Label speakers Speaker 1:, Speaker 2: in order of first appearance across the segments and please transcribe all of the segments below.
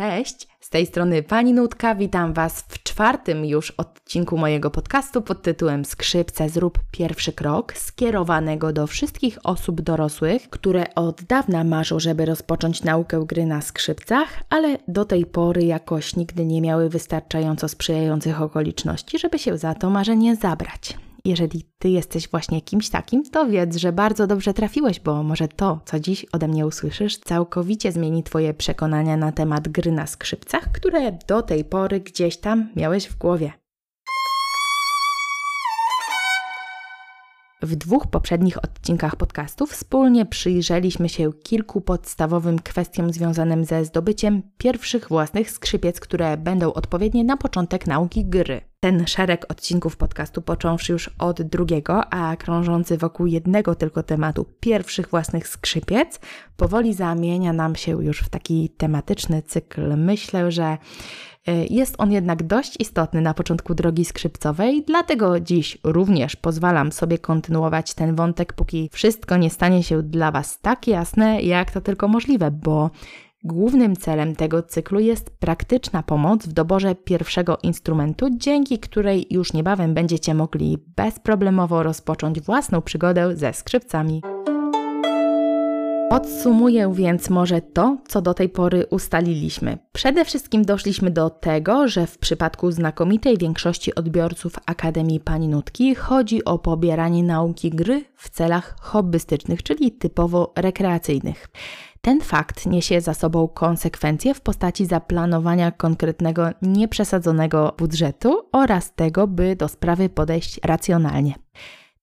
Speaker 1: Cześć, z tej strony Pani Nutka, witam Was w czwartym już odcinku mojego podcastu pod tytułem Skrzypce zrób pierwszy krok, skierowanego do wszystkich osób dorosłych, które od dawna marzą, żeby rozpocząć naukę gry na skrzypcach, ale do tej pory jakoś nigdy nie miały wystarczająco sprzyjających okoliczności, żeby się za to marzenie zabrać. Jeżeli Ty jesteś właśnie kimś takim, to wiedz, że bardzo dobrze trafiłeś, bo może to, co dziś ode mnie usłyszysz, całkowicie zmieni Twoje przekonania na temat gry na skrzypcach, które do tej pory gdzieś tam miałeś w głowie. W dwóch poprzednich odcinkach podcastów wspólnie przyjrzeliśmy się kilku podstawowym kwestiom związanym ze zdobyciem pierwszych własnych skrzypiec, które będą odpowiednie na początek nauki gry. Ten szereg odcinków podcastu, począwszy już od drugiego, a krążący wokół jednego tylko tematu pierwszych własnych skrzypiec, powoli zamienia nam się już w taki tematyczny cykl. Myślę, że jest on jednak dość istotny na początku drogi skrzypcowej, dlatego dziś również pozwalam sobie kontynuować ten wątek, póki wszystko nie stanie się dla Was tak jasne, jak to tylko możliwe, bo Głównym celem tego cyklu jest praktyczna pomoc w doborze pierwszego instrumentu, dzięki której już niebawem będziecie mogli bezproblemowo rozpocząć własną przygodę ze skrzypcami. Podsumuję więc może to, co do tej pory ustaliliśmy. Przede wszystkim doszliśmy do tego, że w przypadku znakomitej większości odbiorców Akademii Pani Nutki chodzi o pobieranie nauki gry w celach hobbystycznych, czyli typowo rekreacyjnych. Ten fakt niesie za sobą konsekwencje w postaci zaplanowania konkretnego, nieprzesadzonego budżetu oraz tego, by do sprawy podejść racjonalnie.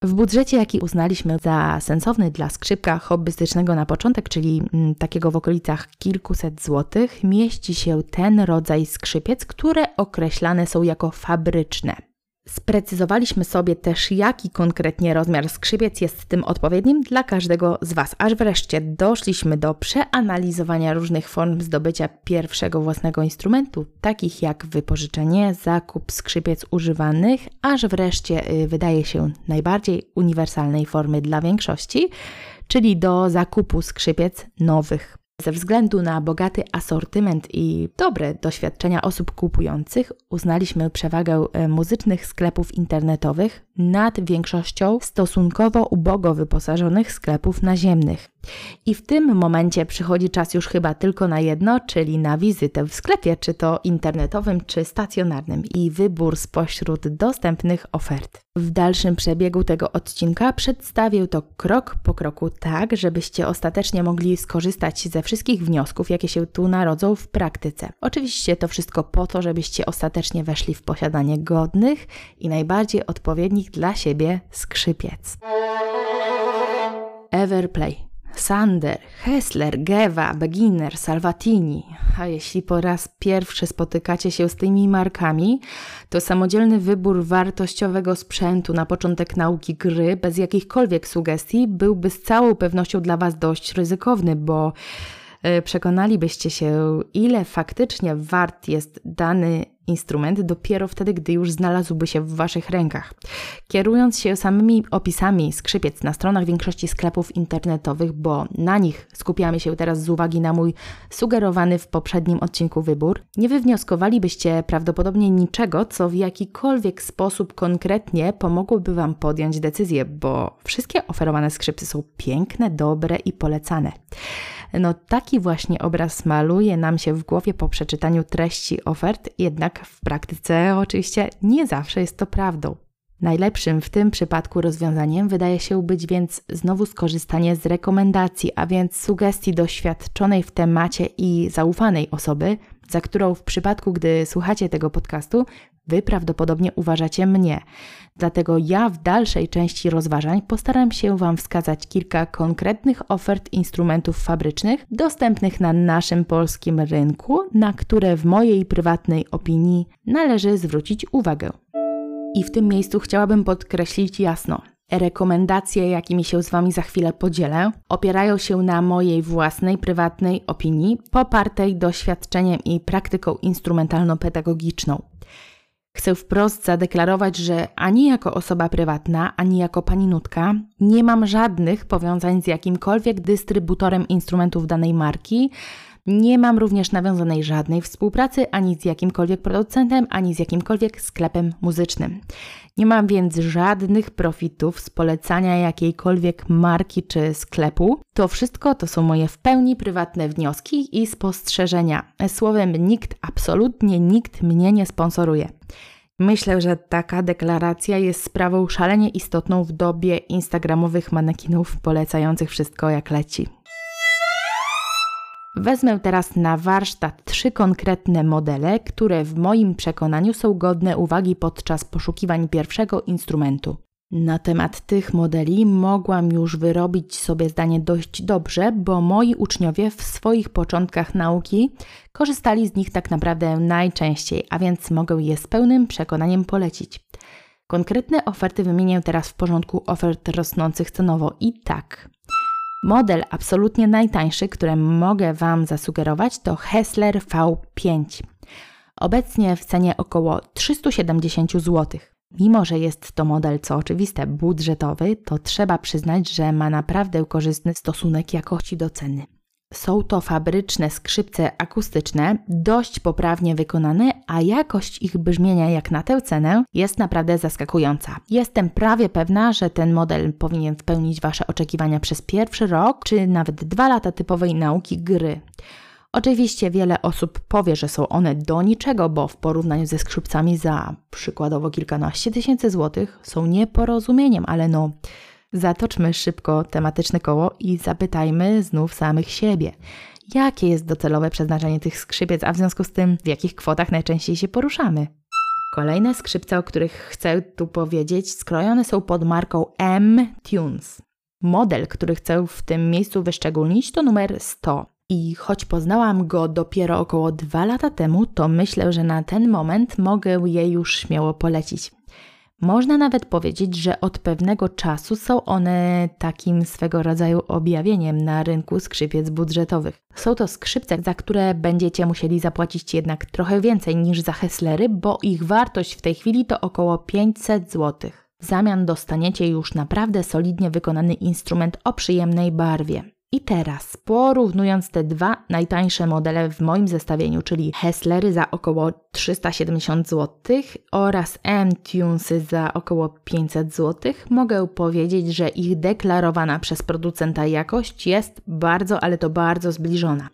Speaker 1: W budżecie, jaki uznaliśmy za sensowny dla skrzypka hobbystycznego na początek, czyli mm, takiego w okolicach kilkuset złotych, mieści się ten rodzaj skrzypiec, które określane są jako fabryczne. Sprecyzowaliśmy sobie też, jaki konkretnie rozmiar skrzypiec jest tym odpowiednim dla każdego z Was, aż wreszcie doszliśmy do przeanalizowania różnych form zdobycia pierwszego własnego instrumentu, takich jak wypożyczenie, zakup skrzypiec używanych, aż wreszcie y, wydaje się najbardziej uniwersalnej formy dla większości, czyli do zakupu skrzypiec nowych. Ze względu na bogaty asortyment i dobre doświadczenia osób kupujących, uznaliśmy przewagę e, muzycznych sklepów internetowych nad większością stosunkowo ubogo wyposażonych sklepów naziemnych. I w tym momencie przychodzi czas już chyba tylko na jedno, czyli na wizytę w sklepie, czy to internetowym, czy stacjonarnym, i wybór spośród dostępnych ofert. W dalszym przebiegu tego odcinka przedstawię to krok po kroku, tak żebyście ostatecznie mogli skorzystać ze wszystkich wniosków, jakie się tu narodzą w praktyce. Oczywiście to wszystko po to, żebyście ostatecznie weszli w posiadanie godnych i najbardziej odpowiednich dla siebie skrzypiec. Everplay Sander, Hessler, Geva, Beginner, Salvatini. A jeśli po raz pierwszy spotykacie się z tymi markami, to samodzielny wybór wartościowego sprzętu na początek nauki gry bez jakichkolwiek sugestii byłby z całą pewnością dla Was dość ryzykowny, bo e, przekonalibyście się, ile faktycznie wart jest dany instrument dopiero wtedy, gdy już znalazłby się w Waszych rękach. Kierując się samymi opisami skrzypiec na stronach większości sklepów internetowych, bo na nich skupiamy się teraz z uwagi na mój sugerowany w poprzednim odcinku wybór, nie wywnioskowalibyście prawdopodobnie niczego, co w jakikolwiek sposób konkretnie pomogłoby Wam podjąć decyzję, bo wszystkie oferowane skrzypce są piękne, dobre i polecane. No taki właśnie obraz maluje nam się w głowie po przeczytaniu treści ofert, jednak w praktyce oczywiście nie zawsze jest to prawdą. Najlepszym w tym przypadku rozwiązaniem wydaje się być więc znowu skorzystanie z rekomendacji, a więc sugestii doświadczonej w temacie i zaufanej osoby, za którą w przypadku, gdy słuchacie tego podcastu, Wy prawdopodobnie uważacie mnie. Dlatego ja w dalszej części rozważań postaram się Wam wskazać kilka konkretnych ofert instrumentów fabrycznych dostępnych na naszym polskim rynku, na które w mojej prywatnej opinii należy zwrócić uwagę. I w tym miejscu chciałabym podkreślić jasno, Rekomendacje, jakimi się z Wami za chwilę podzielę, opierają się na mojej własnej, prywatnej opinii, popartej doświadczeniem i praktyką instrumentalno-pedagogiczną. Chcę wprost zadeklarować, że ani jako osoba prywatna, ani jako pani nutka nie mam żadnych powiązań z jakimkolwiek dystrybutorem instrumentów danej marki, Nie mam również nawiązanej żadnej współpracy ani z jakimkolwiek producentem, ani z jakimkolwiek sklepem muzycznym. Nie mam więc żadnych profitów z polecania jakiejkolwiek marki czy sklepu. To wszystko to są moje w pełni prywatne wnioski i spostrzeżenia. Słowem, nikt, absolutnie nikt mnie nie sponsoruje. Myślę, że taka deklaracja jest sprawą szalenie istotną w dobie instagramowych manekinów polecających wszystko jak leci. Wezmę teraz na warsztat trzy konkretne modele, które w moim przekonaniu są godne uwagi podczas poszukiwań pierwszego instrumentu. Na temat tych modeli mogłam już wyrobić sobie zdanie dość dobrze, bo moi uczniowie w swoich początkach nauki korzystali z nich tak naprawdę najczęściej, a więc mogę je z pełnym przekonaniem polecić. Konkretne oferty wymienię teraz w porządku ofert rosnących cenowo i tak. Model absolutnie najtańszy, który mogę Wam zasugerować, to Hessler V5. Obecnie w cenie około 370 zł. Mimo, że jest to model, co oczywiste, budżetowy, to trzeba przyznać, że ma naprawdę korzystny stosunek jakości do ceny. Są to fabryczne skrzypce akustyczne, dość poprawnie wykonane, a jakość ich brzmienia jak na tę cenę jest naprawdę zaskakująca. Jestem prawie pewna, że ten model powinien spełnić Wasze oczekiwania przez pierwszy rok, czy nawet dwa lata typowej nauki gry. Oczywiście wiele osób powie, że są one do niczego, bo w porównaniu ze skrzypcami za przykładowo kilkanaście tysięcy złotych są nieporozumieniem, ale no Zatoczmy szybko tematyczne koło i zapytajmy znów samych siebie, jakie jest docelowe przeznaczenie tych skrzypiec, a w związku z tym w jakich kwotach najczęściej się poruszamy. Kolejne skrzypce, o których chcę tu powiedzieć, skrojone są pod marką M-Tunes. Model, który chcę w tym miejscu wyszczególnić, to numer 100. I choć poznałam go dopiero około dwa lata temu, to myślę, że na ten moment mogę je już śmiało polecić. Można nawet powiedzieć, że od pewnego czasu są one takim swego rodzaju objawieniem na rynku skrzypiec budżetowych. Są to skrzypce, za które będziecie musieli zapłacić jednak trochę więcej niż za Hesslery, bo ich wartość w tej chwili to około 500 zł. W zamian dostaniecie już naprawdę solidnie wykonany instrument o przyjemnej barwie. I teraz, porównując te dwa najtańsze modele w moim zestawieniu, czyli Hesslery za około 370 zł oraz M-Tunesy za około 500 zł, mogę powiedzieć, że ich deklarowana przez producenta jakość jest bardzo, ale to bardzo zbliżona.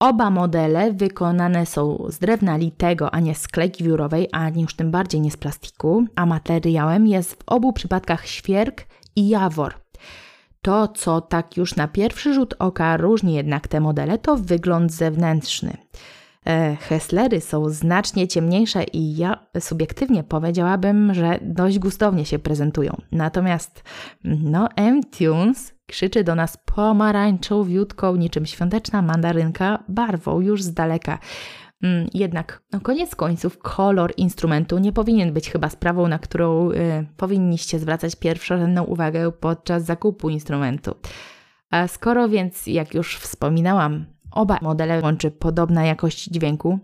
Speaker 1: Oba modele wykonane są z drewna litego, a nie z klejki wiórowej, ani już tym bardziej nie z plastiku, a materiałem jest w obu przypadkach świerk i jawor. To, co tak już na pierwszy rzut oka różni jednak te modele, to wygląd zewnętrzny. E, Hesslery są znacznie ciemniejsze i ja subiektywnie powiedziałabym, że dość gustownie się prezentują. Natomiast no, M-Tunes krzyczy do nas pomarańczą, wiutką, niczym świąteczna mandarynka, barwą już z daleka. Mm, jednak, no koniec końców, kolor instrumentu nie powinien być chyba sprawą, na którą y, powinniście zwracać pierwszorzędną uwagę podczas zakupu instrumentu. A skoro więc, jak już wspominałam, oba modele łączy podobna jakość dźwięku,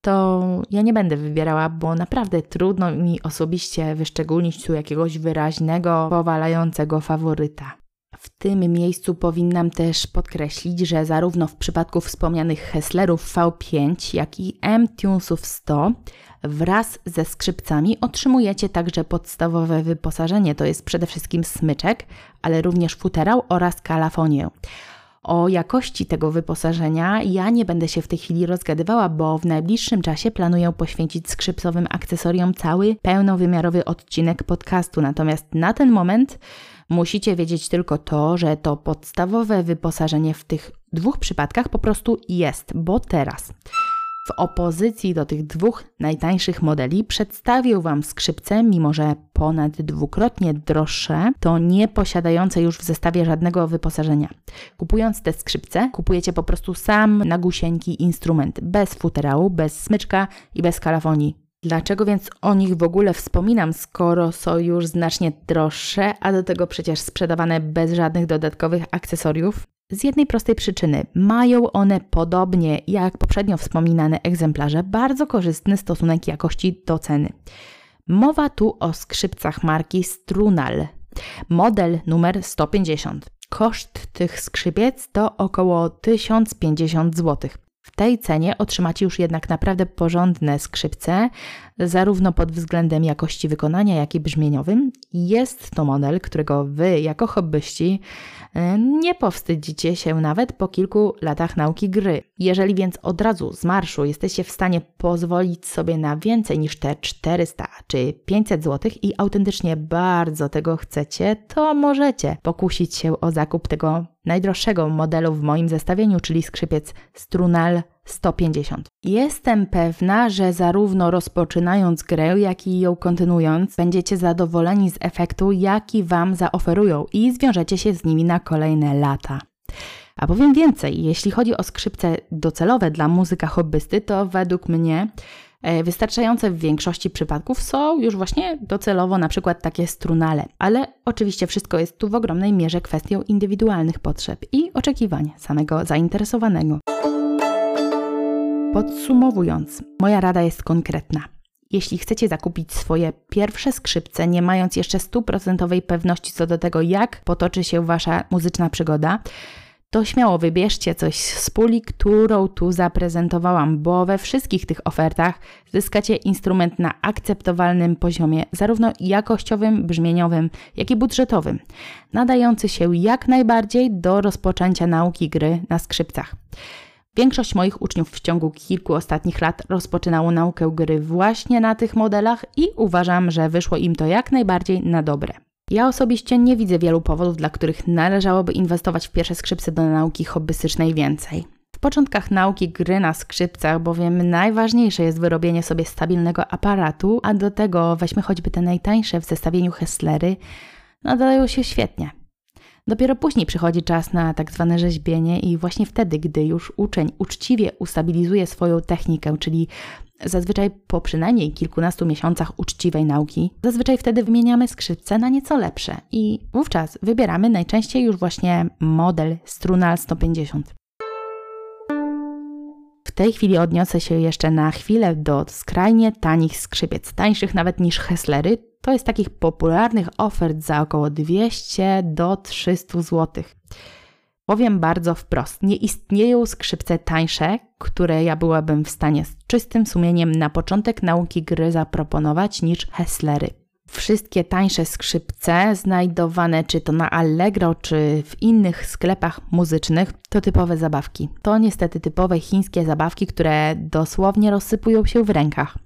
Speaker 1: to ja nie będę wybierała, bo naprawdę trudno mi osobiście wyszczególnić tu jakiegoś wyraźnego, powalającego faworyta. W tym miejscu powinnam też podkreślić, że zarówno w przypadku wspomnianych Hesslerów V5, jak i M-Tunesów 100 wraz ze skrzypcami otrzymujecie także podstawowe wyposażenie, to jest przede wszystkim smyczek, ale również futerał oraz kalafonię. O jakości tego wyposażenia ja nie będę się w tej chwili rozgadywała, bo w najbliższym czasie planuję poświęcić skrzypcowym akcesoriom cały pełnowymiarowy odcinek podcastu. Natomiast na ten moment Musicie wiedzieć tylko to, że to podstawowe wyposażenie w tych dwóch przypadkach po prostu jest, bo teraz. W opozycji do tych dwóch najtańszych modeli przedstawię Wam skrzypce, mimo że ponad dwukrotnie droższe, to nie posiadające już w zestawie żadnego wyposażenia. Kupując te skrzypce, kupujecie po prostu sam na gusieńki instrument, bez futerału, bez smyczka i bez kalafonii. Dlaczego więc o nich w ogóle wspominam, skoro są już znacznie droższe, a do tego przecież sprzedawane bez żadnych dodatkowych akcesoriów? Z jednej prostej przyczyny mają one podobnie jak poprzednio wspominane egzemplarze bardzo korzystny stosunek jakości do ceny. Mowa tu o skrzypcach marki Strunal, model numer 150. Koszt tych skrzypiec to około 1050 zł. W tej cenie otrzymacie już jednak naprawdę porządne skrzypce, zarówno pod względem jakości wykonania, jak i brzmieniowym. Jest to model, którego Wy, jako hobbyści, e, nie powstydzicie się nawet po kilku latach nauki gry. Jeżeli więc od razu z marszu jesteście w stanie pozwolić sobie na więcej niż te 400 czy 500 zł i autentycznie bardzo tego chcecie, to możecie pokusić się o zakup tego najdroższego modelu w moim zestawieniu, czyli skrzypiec Strunal 150. Jestem pewna, że zarówno rozpoczynając grę, jak i ją kontynuując, będziecie zadowoleni z efektu, jaki Wam zaoferują i zwiążecie się z nimi na kolejne lata. A powiem więcej, jeśli chodzi o skrzypce docelowe dla muzyka hobbysty, to według mnie e, Wystarczające w większości przypadków są już właśnie docelowo na przykład takie strunale, ale oczywiście wszystko jest tu w ogromnej mierze kwestią indywidualnych potrzeb i oczekiwań samego zainteresowanego. Podsumowując, moja rada jest konkretna. Jeśli chcecie zakupić swoje pierwsze skrzypce, nie mając jeszcze stuprocentowej pewności co do tego, jak potoczy się wasza muzyczna przygoda, to śmiało wybierzcie coś z puli, którą tu zaprezentowałam, bo we wszystkich tych ofertach zyskacie instrument na akceptowalnym poziomie, zarówno jakościowym, brzmieniowym, jak i budżetowym, nadający się jak najbardziej do rozpoczęcia nauki gry na skrzypcach. Większość moich uczniów w ciągu kilku ostatnich lat rozpoczynało naukę gry właśnie na tych modelach i uważam, że wyszło im to jak najbardziej na dobre. Ja osobiście nie widzę wielu powodów, dla których należałoby inwestować w pierwsze skrzypce do nauki hobbystycznej więcej. W początkach nauki gry na skrzypcach bowiem najważniejsze jest wyrobienie sobie stabilnego aparatu, a do tego weźmy choćby te najtańsze w zestawieniu Hesslery, nadają się świetnie. Dopiero później przychodzi czas na tak zwane rzeźbienie i właśnie wtedy, gdy już uczeń uczciwie ustabilizuje swoją technikę, czyli zazwyczaj po przynajmniej kilkunastu miesiącach uczciwej nauki, zazwyczaj wtedy wymieniamy skrzypce na nieco lepsze i wówczas wybieramy najczęściej już właśnie model Strunal 150. W tej chwili odniosę się jeszcze na chwilę do skrajnie tanich skrzypiec, tańszych nawet niż Hesslery, to jest takich popularnych ofert za około 200 do 300 zł. Powiem bardzo wprost, nie istnieją skrzypce tańsze, które ja byłabym w stanie z czystym sumieniem na początek nauki gry zaproponować niż Hesslery. Wszystkie tańsze skrzypce znajdowane czy to na Allegro, czy w innych sklepach muzycznych to typowe zabawki. To niestety typowe chińskie zabawki, które dosłownie rozsypują się w rękach.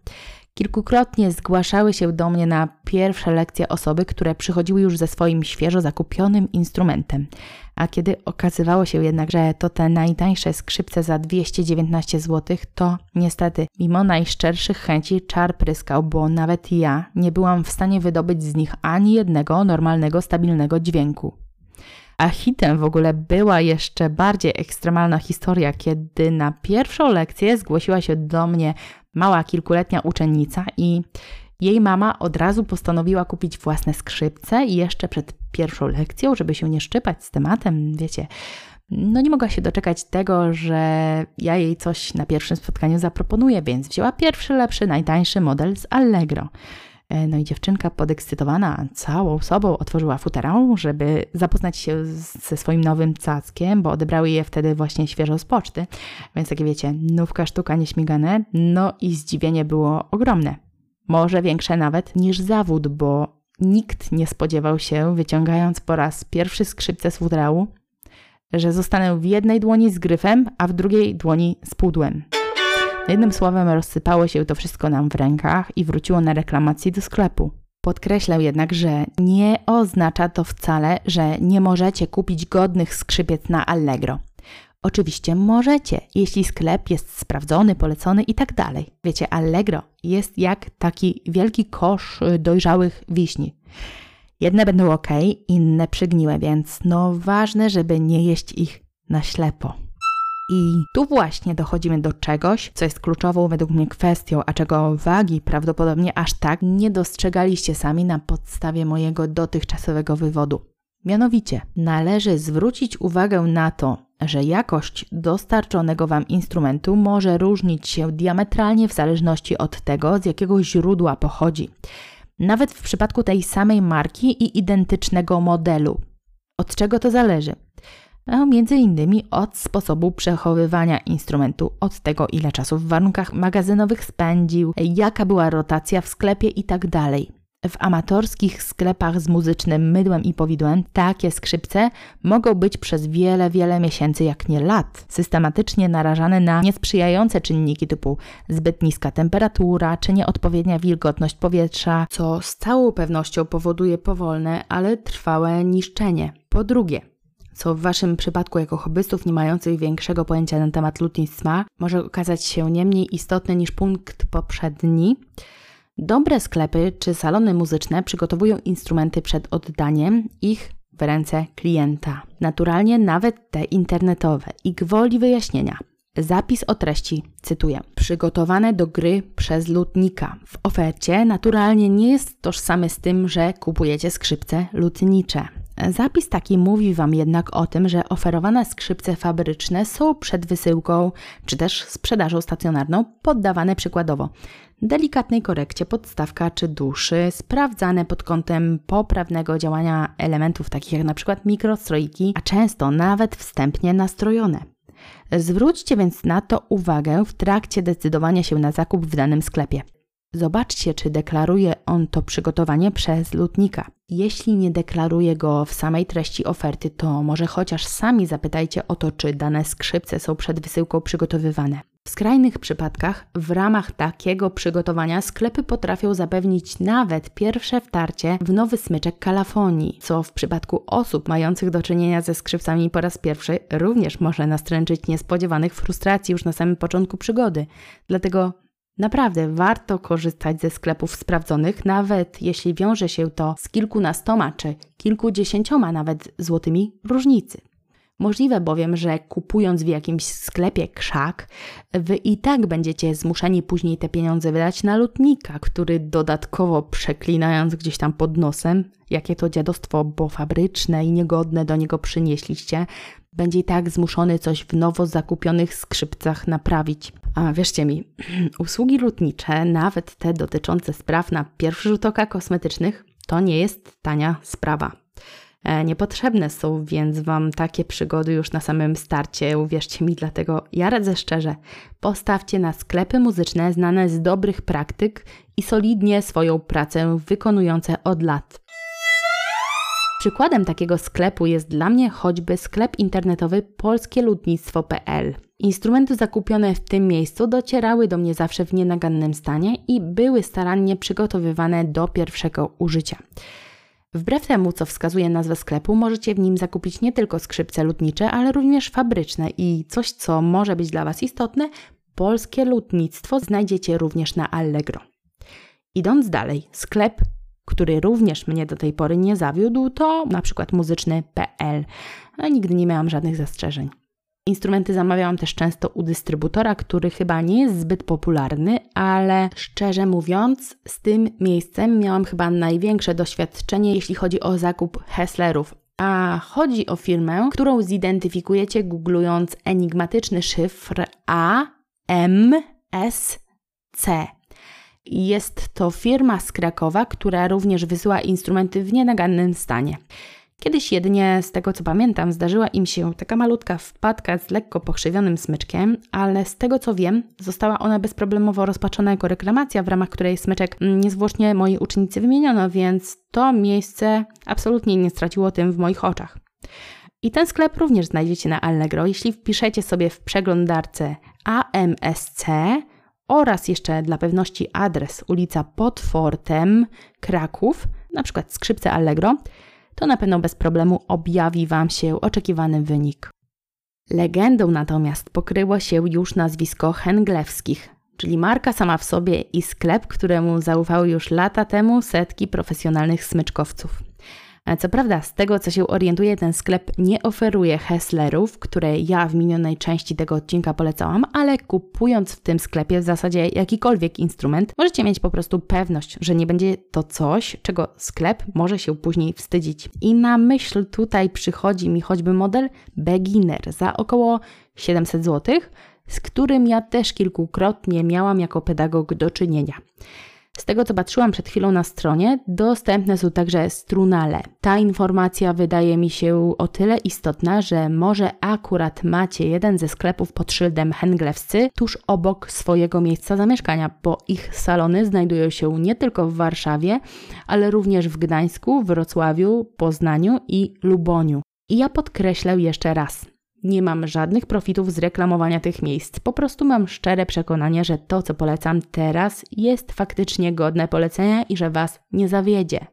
Speaker 1: Kilkukrotnie zgłaszały się do mnie na pierwsze lekcje osoby, które przychodziły już ze swoim świeżo zakupionym instrumentem. A kiedy okazywało się jednak, że to te najtańsze skrzypce za 219 zł, to niestety, mimo najszczerszych chęci, czar pryskał, bo nawet ja nie byłam w stanie wydobyć z nich ani jednego normalnego, stabilnego dźwięku. A hitem w ogóle była jeszcze bardziej ekstremalna historia, kiedy na pierwszą lekcję zgłosiła się do mnie mała kilkuletnia uczennica i jej mama od razu postanowiła kupić własne skrzypce i jeszcze przed pierwszą lekcją, żeby się nie szczypać z tematem, wiecie, no nie mogła się doczekać tego, że ja jej coś na pierwszym spotkaniu zaproponuję, więc wzięła pierwszy, lepszy, najtańszy model z Allegro. E, no i dziewczynka podekscytowana całą sobą otworzyła futerę, żeby zapoznać się ze swoim nowym cackiem, bo odebrały je wtedy właśnie świeżo z poczty. Więc takie wiecie, nówka sztuka nieśmigane. No i zdziwienie było ogromne. Może większe nawet niż zawód, bo nikt nie spodziewał się, wyciągając po raz pierwszy skrzypce z futerału, że zostanę w jednej dłoni z gryfem, a w drugiej dłoni z pudłem. Jednym słowem rozsypało się to wszystko nam w rękach i wróciło na reklamacji do sklepu. Podkreślę jednak, że nie oznacza to wcale, że nie możecie kupić godnych skrzypiec na Allegro. Oczywiście możecie, jeśli sklep jest sprawdzony, polecony i tak dalej. Wiecie, Allegro jest jak taki wielki kosz dojrzałych wiśni. Jedne będą ok, inne przygniłe, więc no ważne, żeby nie jeść ich na ślepo. I tu właśnie dochodzimy do czegoś, co jest kluczową według mnie kwestią, a czego wagi prawdopodobnie aż tak nie dostrzegaliście sami na podstawie mojego dotychczasowego wywodu. Mianowicie, należy zwrócić uwagę na to, że jakość dostarczonego Wam instrumentu może różnić się diametralnie w zależności od tego, z jakiego źródła pochodzi. Nawet w przypadku tej samej marki i identycznego modelu. Od czego to zależy? Między innymi od sposobu przechowywania instrumentu, od tego ile czasu w warunkach magazynowych spędził, jaka była rotacja w sklepie itd. Tak w amatorskich sklepach z muzycznym mydłem i powidłem takie skrzypce mogą być przez wiele, wiele miesięcy, jak nie lat, systematycznie narażane na niesprzyjające czynniki typu zbyt niska temperatura czy nieodpowiednia wilgotność powietrza, co z całą pewnością powoduje powolne, ale trwałe niszczenie. Po drugie, co w Waszym przypadku jako hobbystów nie mających większego pojęcia na temat lutnictwa może okazać się nie mniej istotne niż punkt poprzedni, Dobre sklepy czy salony muzyczne przygotowują instrumenty przed oddaniem ich w ręce klienta. Naturalnie nawet te internetowe. I gwoli wyjaśnienia. Zapis o treści, cytuję, przygotowane do gry przez lutnika. W ofercie naturalnie nie jest tożsamy z tym, że kupujecie skrzypce lutnicze. Zapis taki mówi Wam jednak o tym, że oferowane skrzypce fabryczne są przed wysyłką czy też sprzedażą stacjonarną poddawane przykładowo delikatnej korekcie podstawka czy duszy, sprawdzane pod kątem poprawnego działania elementów takich jak np. mikrostroiki, a często nawet wstępnie nastrojone. Zwróćcie więc na to uwagę w trakcie decydowania się na zakup w danym sklepie. Zobaczcie, czy deklaruje on to przygotowanie przez lutnika. Jeśli nie deklaruje go w samej treści oferty, to może chociaż sami zapytajcie o to, czy dane skrzypce są przed wysyłką przygotowywane. W skrajnych przypadkach, w ramach takiego przygotowania, sklepy potrafią zapewnić nawet pierwsze wtarcie w nowy smyczek kalafonii, co w przypadku osób mających do czynienia ze skrzypcami po raz pierwszy również może nastręczyć niespodziewanych frustracji już na samym początku przygody. Dlatego Naprawdę warto korzystać ze sklepów sprawdzonych, nawet jeśli wiąże się to z kilkunastoma czy kilkudziesięcioma nawet złotymi różnicy. Możliwe bowiem, że kupując w jakimś sklepie krzak, wy i tak będziecie zmuszeni później te pieniądze wydać na lutnika, który dodatkowo przeklinając gdzieś tam pod nosem, jakie to dziadostwo, bo fabryczne i niegodne do niego przynieśliście, będzie i tak zmuszony coś w nowo zakupionych skrzypcach naprawić. A wierzcie mi, usługi lutnicze, nawet te dotyczące spraw na pierwszy rzut oka kosmetycznych, to nie jest tania sprawa. E, niepotrzebne są więc Wam takie przygody już na samym starcie, uwierzcie mi, dlatego ja radzę szczerze, postawcie na sklepy muzyczne znane z dobrych praktyk i solidnie swoją pracę wykonujące od lat. Przykładem takiego sklepu jest dla mnie choćby sklep internetowy polskieludnictwo.pl. Instrumenty zakupione w tym miejscu docierały do mnie zawsze w nienagannym stanie i były starannie przygotowywane do pierwszego użycia. Wbrew temu, co wskazuje nazwa sklepu, możecie w nim zakupić nie tylko skrzypce lutnicze, ale również fabryczne i coś, co może być dla Was istotne, polskie lutnictwo znajdziecie również na Allegro. Idąc dalej, sklep, który również mnie do tej pory nie zawiódł, to na przykład muzyczny.pl. Nigdy nie miałam żadnych zastrzeżeń. Instrumenty zamawiałam też często u dystrybutora, który chyba nie jest zbyt popularny, ale szczerze mówiąc, z tym miejscem miałam chyba największe doświadczenie, jeśli chodzi o zakup Hesslerów. A chodzi o firmę, którą zidentyfikujecie googlując enigmatyczny szyfr A M S C. Jest to firma z Krakowa, która również wysyła instrumenty w nienagannym stanie. Kiedyś jedynie, z tego co pamiętam, zdarzyła im się taka malutka wpadka z lekko pokrzywionym smyczkiem, ale z tego co wiem, została ona bezproblemowo rozpatrzona jako reklamacja, w ramach której smyczek niezwłocznie mojej uczennicy wymieniono, więc to miejsce absolutnie nie straciło tym w moich oczach. I ten sklep również znajdziecie na Allegro, jeśli wpiszecie sobie w przeglądarce AMSC oraz jeszcze dla pewności adres ulica Pod Fortem, Kraków, na przykład skrzypce Allegro, to na pewno bez problemu objawi Wam się oczekiwany wynik. Legendą natomiast pokryło się już nazwisko Henglewskich, czyli marka sama w sobie i sklep, któremu zaufały już lata temu setki profesjonalnych smyczkowców. Co prawda, z tego co się orientuję, ten sklep nie oferuje Hesslerów, które ja w minionej części tego odcinka polecałam, ale kupując w tym sklepie w zasadzie jakikolwiek instrument, możecie mieć po prostu pewność, że nie będzie to coś, czego sklep może się później wstydzić. I na myśl tutaj przychodzi mi choćby model Beginner za około 700 zł, z którym ja też kilkukrotnie miałam jako pedagog do czynienia. Z tego co patrzyłam przed chwilą na stronie, dostępne są także strunale. Ta informacja wydaje mi się o tyle istotna, że może akurat macie jeden ze sklepów pod szyldem Henglewscy tuż obok swojego miejsca zamieszkania, bo ich salony znajdują się nie tylko w Warszawie, ale również w Gdańsku, Wrocławiu, Poznaniu i Luboniu. I ja podkreślę jeszcze raz, nie mam żadnych profitów z reklamowania tych miejsc. Po prostu mam szczere przekonanie, że to, co polecam teraz, jest faktycznie godne polecenia i że Was nie zawiedzie.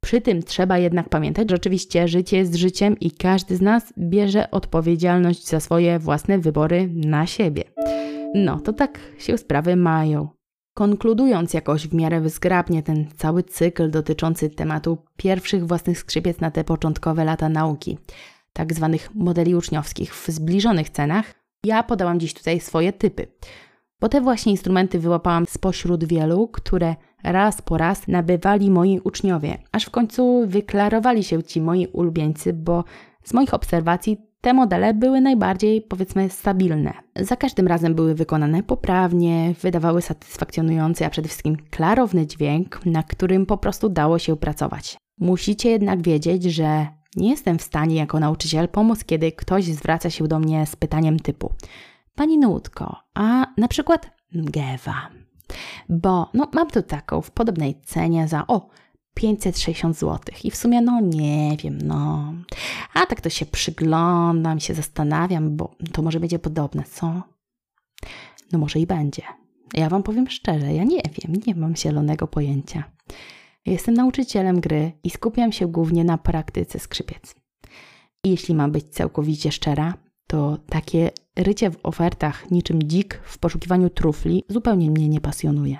Speaker 1: Przy tym trzeba jednak pamiętać, że oczywiście życie jest życiem i każdy z nas bierze odpowiedzialność za swoje własne wybory na siebie. No, to tak się sprawy mają. Konkludując jakoś w miarę zgrabnie ten cały cykl dotyczący tematu pierwszych własnych skrzypiec na te początkowe lata nauki, tak zwanych modeli uczniowskich w zbliżonych cenach, ja podałam dziś tutaj swoje typy. Bo te właśnie instrumenty wyłapałam spośród wielu, które raz po raz nabywali moi uczniowie, aż w końcu wyklarowali się ci moi ulubieńcy, bo z moich obserwacji te modele były najbardziej, powiedzmy, stabilne. Za każdym razem były wykonane poprawnie, wydawały satysfakcjonujący, a przede wszystkim klarowny dźwięk, na którym po prostu dało się pracować. Musicie jednak wiedzieć, że nie jestem w stanie jako nauczyciel pomóc, kiedy ktoś zwraca się do mnie z pytaniem typu Pani Nutko, a na przykład Gewa. Bo no, mam tu taką w podobnej cenie za o 560 zł. I w sumie, no nie wiem, no. A tak to się przyglądam, się zastanawiam, bo to może będzie podobne, co? No może i będzie. Ja Wam powiem szczerze, ja nie wiem, nie mam zielonego pojęcia. Jestem nauczycielem gry i skupiam się głównie na praktyce skrzypiec. I jeśli mam być całkowicie szczera, to takie rycie w ofertach niczym dzik w poszukiwaniu trufli zupełnie mnie nie pasjonuje.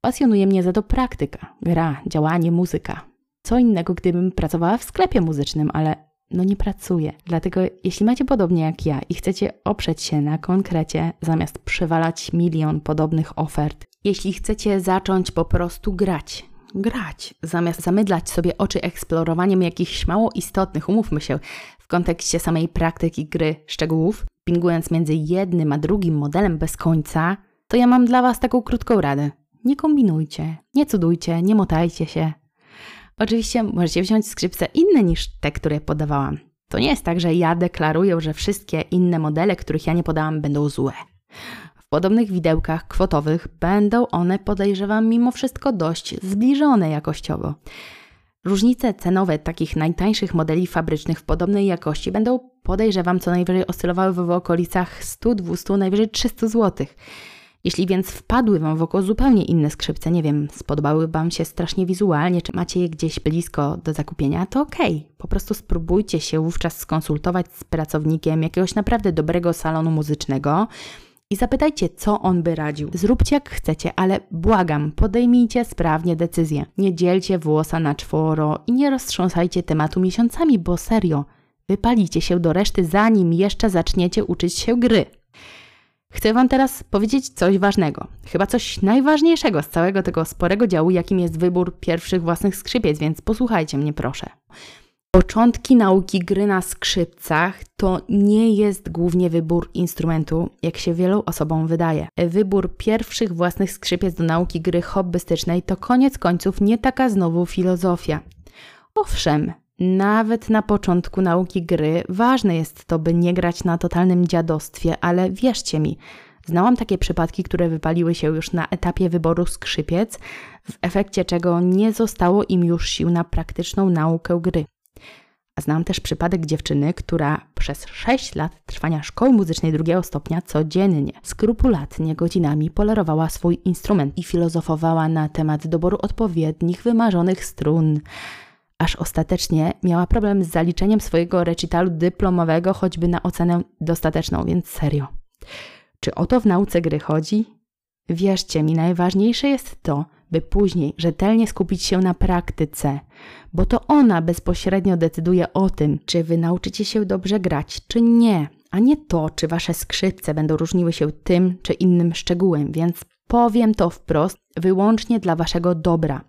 Speaker 1: Pasjonuje mnie za to praktyka, gra, działanie, muzyka. Co innego, gdybym pracowała w sklepie muzycznym, ale no nie pracuję. Dlatego jeśli macie podobnie jak ja i chcecie oprzeć się na konkrecie, zamiast przewalać milion podobnych ofert, jeśli chcecie zacząć po prostu grać, grać, zamiast zamydlać sobie oczy eksplorowaniem jakichś mało istotnych, umówmy się, w kontekście samej praktyki gry szczegółów, pingując między jednym a drugim modelem bez końca, to ja mam dla Was taką krótką radę. Nie kombinujcie, nie cudujcie, nie motajcie się. Oczywiście możecie wziąć skrzypce inne niż te, które podawałam. To nie jest tak, że ja deklaruję, że wszystkie inne modele, których ja nie podałam, będą złe podobnych widełkach kwotowych będą one, podejrzewam, mimo wszystko dość zbliżone jakościowo. Różnice cenowe takich najtańszych modeli fabrycznych w podobnej jakości będą, podejrzewam, co najwyżej oscylowały w okolicach 100, 200, najwyżej 300 zł. Jeśli więc wpadły Wam w oko zupełnie inne skrzypce, nie wiem, spodobały Wam się strasznie wizualnie, czy macie je gdzieś blisko do zakupienia, to okej. Okay. Po prostu spróbujcie się wówczas skonsultować z pracownikiem jakiegoś naprawdę dobrego salonu muzycznego, i zapytajcie, co on by radził. Zróbcie jak chcecie, ale błagam, podejmijcie sprawnie decyzję. Nie dzielcie włosa na czworo i nie roztrząsajcie tematu miesiącami, bo serio, wypalicie się do reszty, zanim jeszcze zaczniecie uczyć się gry. Chcę Wam teraz powiedzieć coś ważnego, chyba coś najważniejszego z całego tego sporego działu, jakim jest wybór pierwszych własnych skrzypiec, więc posłuchajcie mnie proszę. Początki nauki gry na skrzypcach to nie jest głównie wybór instrumentu, jak się wielu osobom wydaje. Wybór pierwszych własnych skrzypiec do nauki gry hobbystycznej to koniec końców nie taka znowu filozofia. Owszem, nawet na początku nauki gry ważne jest to, by nie grać na totalnym dziadostwie, ale wierzcie mi, znałam takie przypadki, które wypaliły się już na etapie wyboru skrzypiec, w efekcie czego nie zostało im już sił na praktyczną naukę gry. Znam też przypadek dziewczyny, która przez 6 lat trwania szkoły muzycznej drugiego stopnia codziennie, skrupulatnie godzinami polerowała swój instrument i filozofowała na temat doboru odpowiednich, wymarzonych strun. Aż ostatecznie miała problem z zaliczeniem swojego recitalu dyplomowego choćby na ocenę dostateczną, więc serio. Czy o to w nauce gry chodzi? Wierzcie mi, najważniejsze jest to, by później rzetelnie skupić się na praktyce, bo to ona bezpośrednio decyduje o tym, czy wy nauczycie się dobrze grać, czy nie, a nie to, czy wasze skrzypce będą różniły się tym czy innym szczegółem, więc powiem to wprost, wyłącznie dla waszego dobra.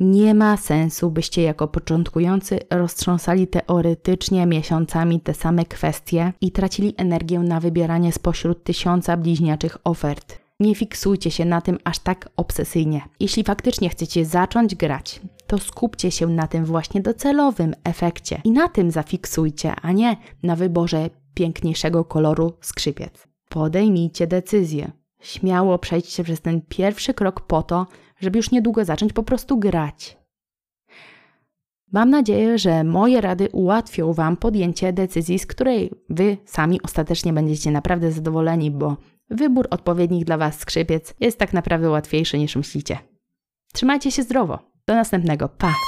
Speaker 1: Nie ma sensu, byście jako początkujący roztrząsali teoretycznie miesiącami te same kwestie i tracili energię na wybieranie spośród tysiąca bliźniaczych ofert. Nie fiksujcie się na tym aż tak obsesyjnie. Jeśli faktycznie chcecie zacząć grać, to skupcie się na tym właśnie docelowym efekcie i na tym zafiksujcie, a nie na wyborze piękniejszego koloru skrzypiec. Podejmijcie decyzję. Śmiało przejdźcie przez ten pierwszy krok po to, żeby już niedługo zacząć po prostu grać. Mam nadzieję, że moje rady ułatwią Wam podjęcie decyzji, z której Wy sami ostatecznie będziecie naprawdę zadowoleni, bo wybór odpowiednich dla Was skrzypiec jest tak naprawdę łatwiejszy niż myślicie. Trzymajcie się zdrowo. Do następnego. Pa!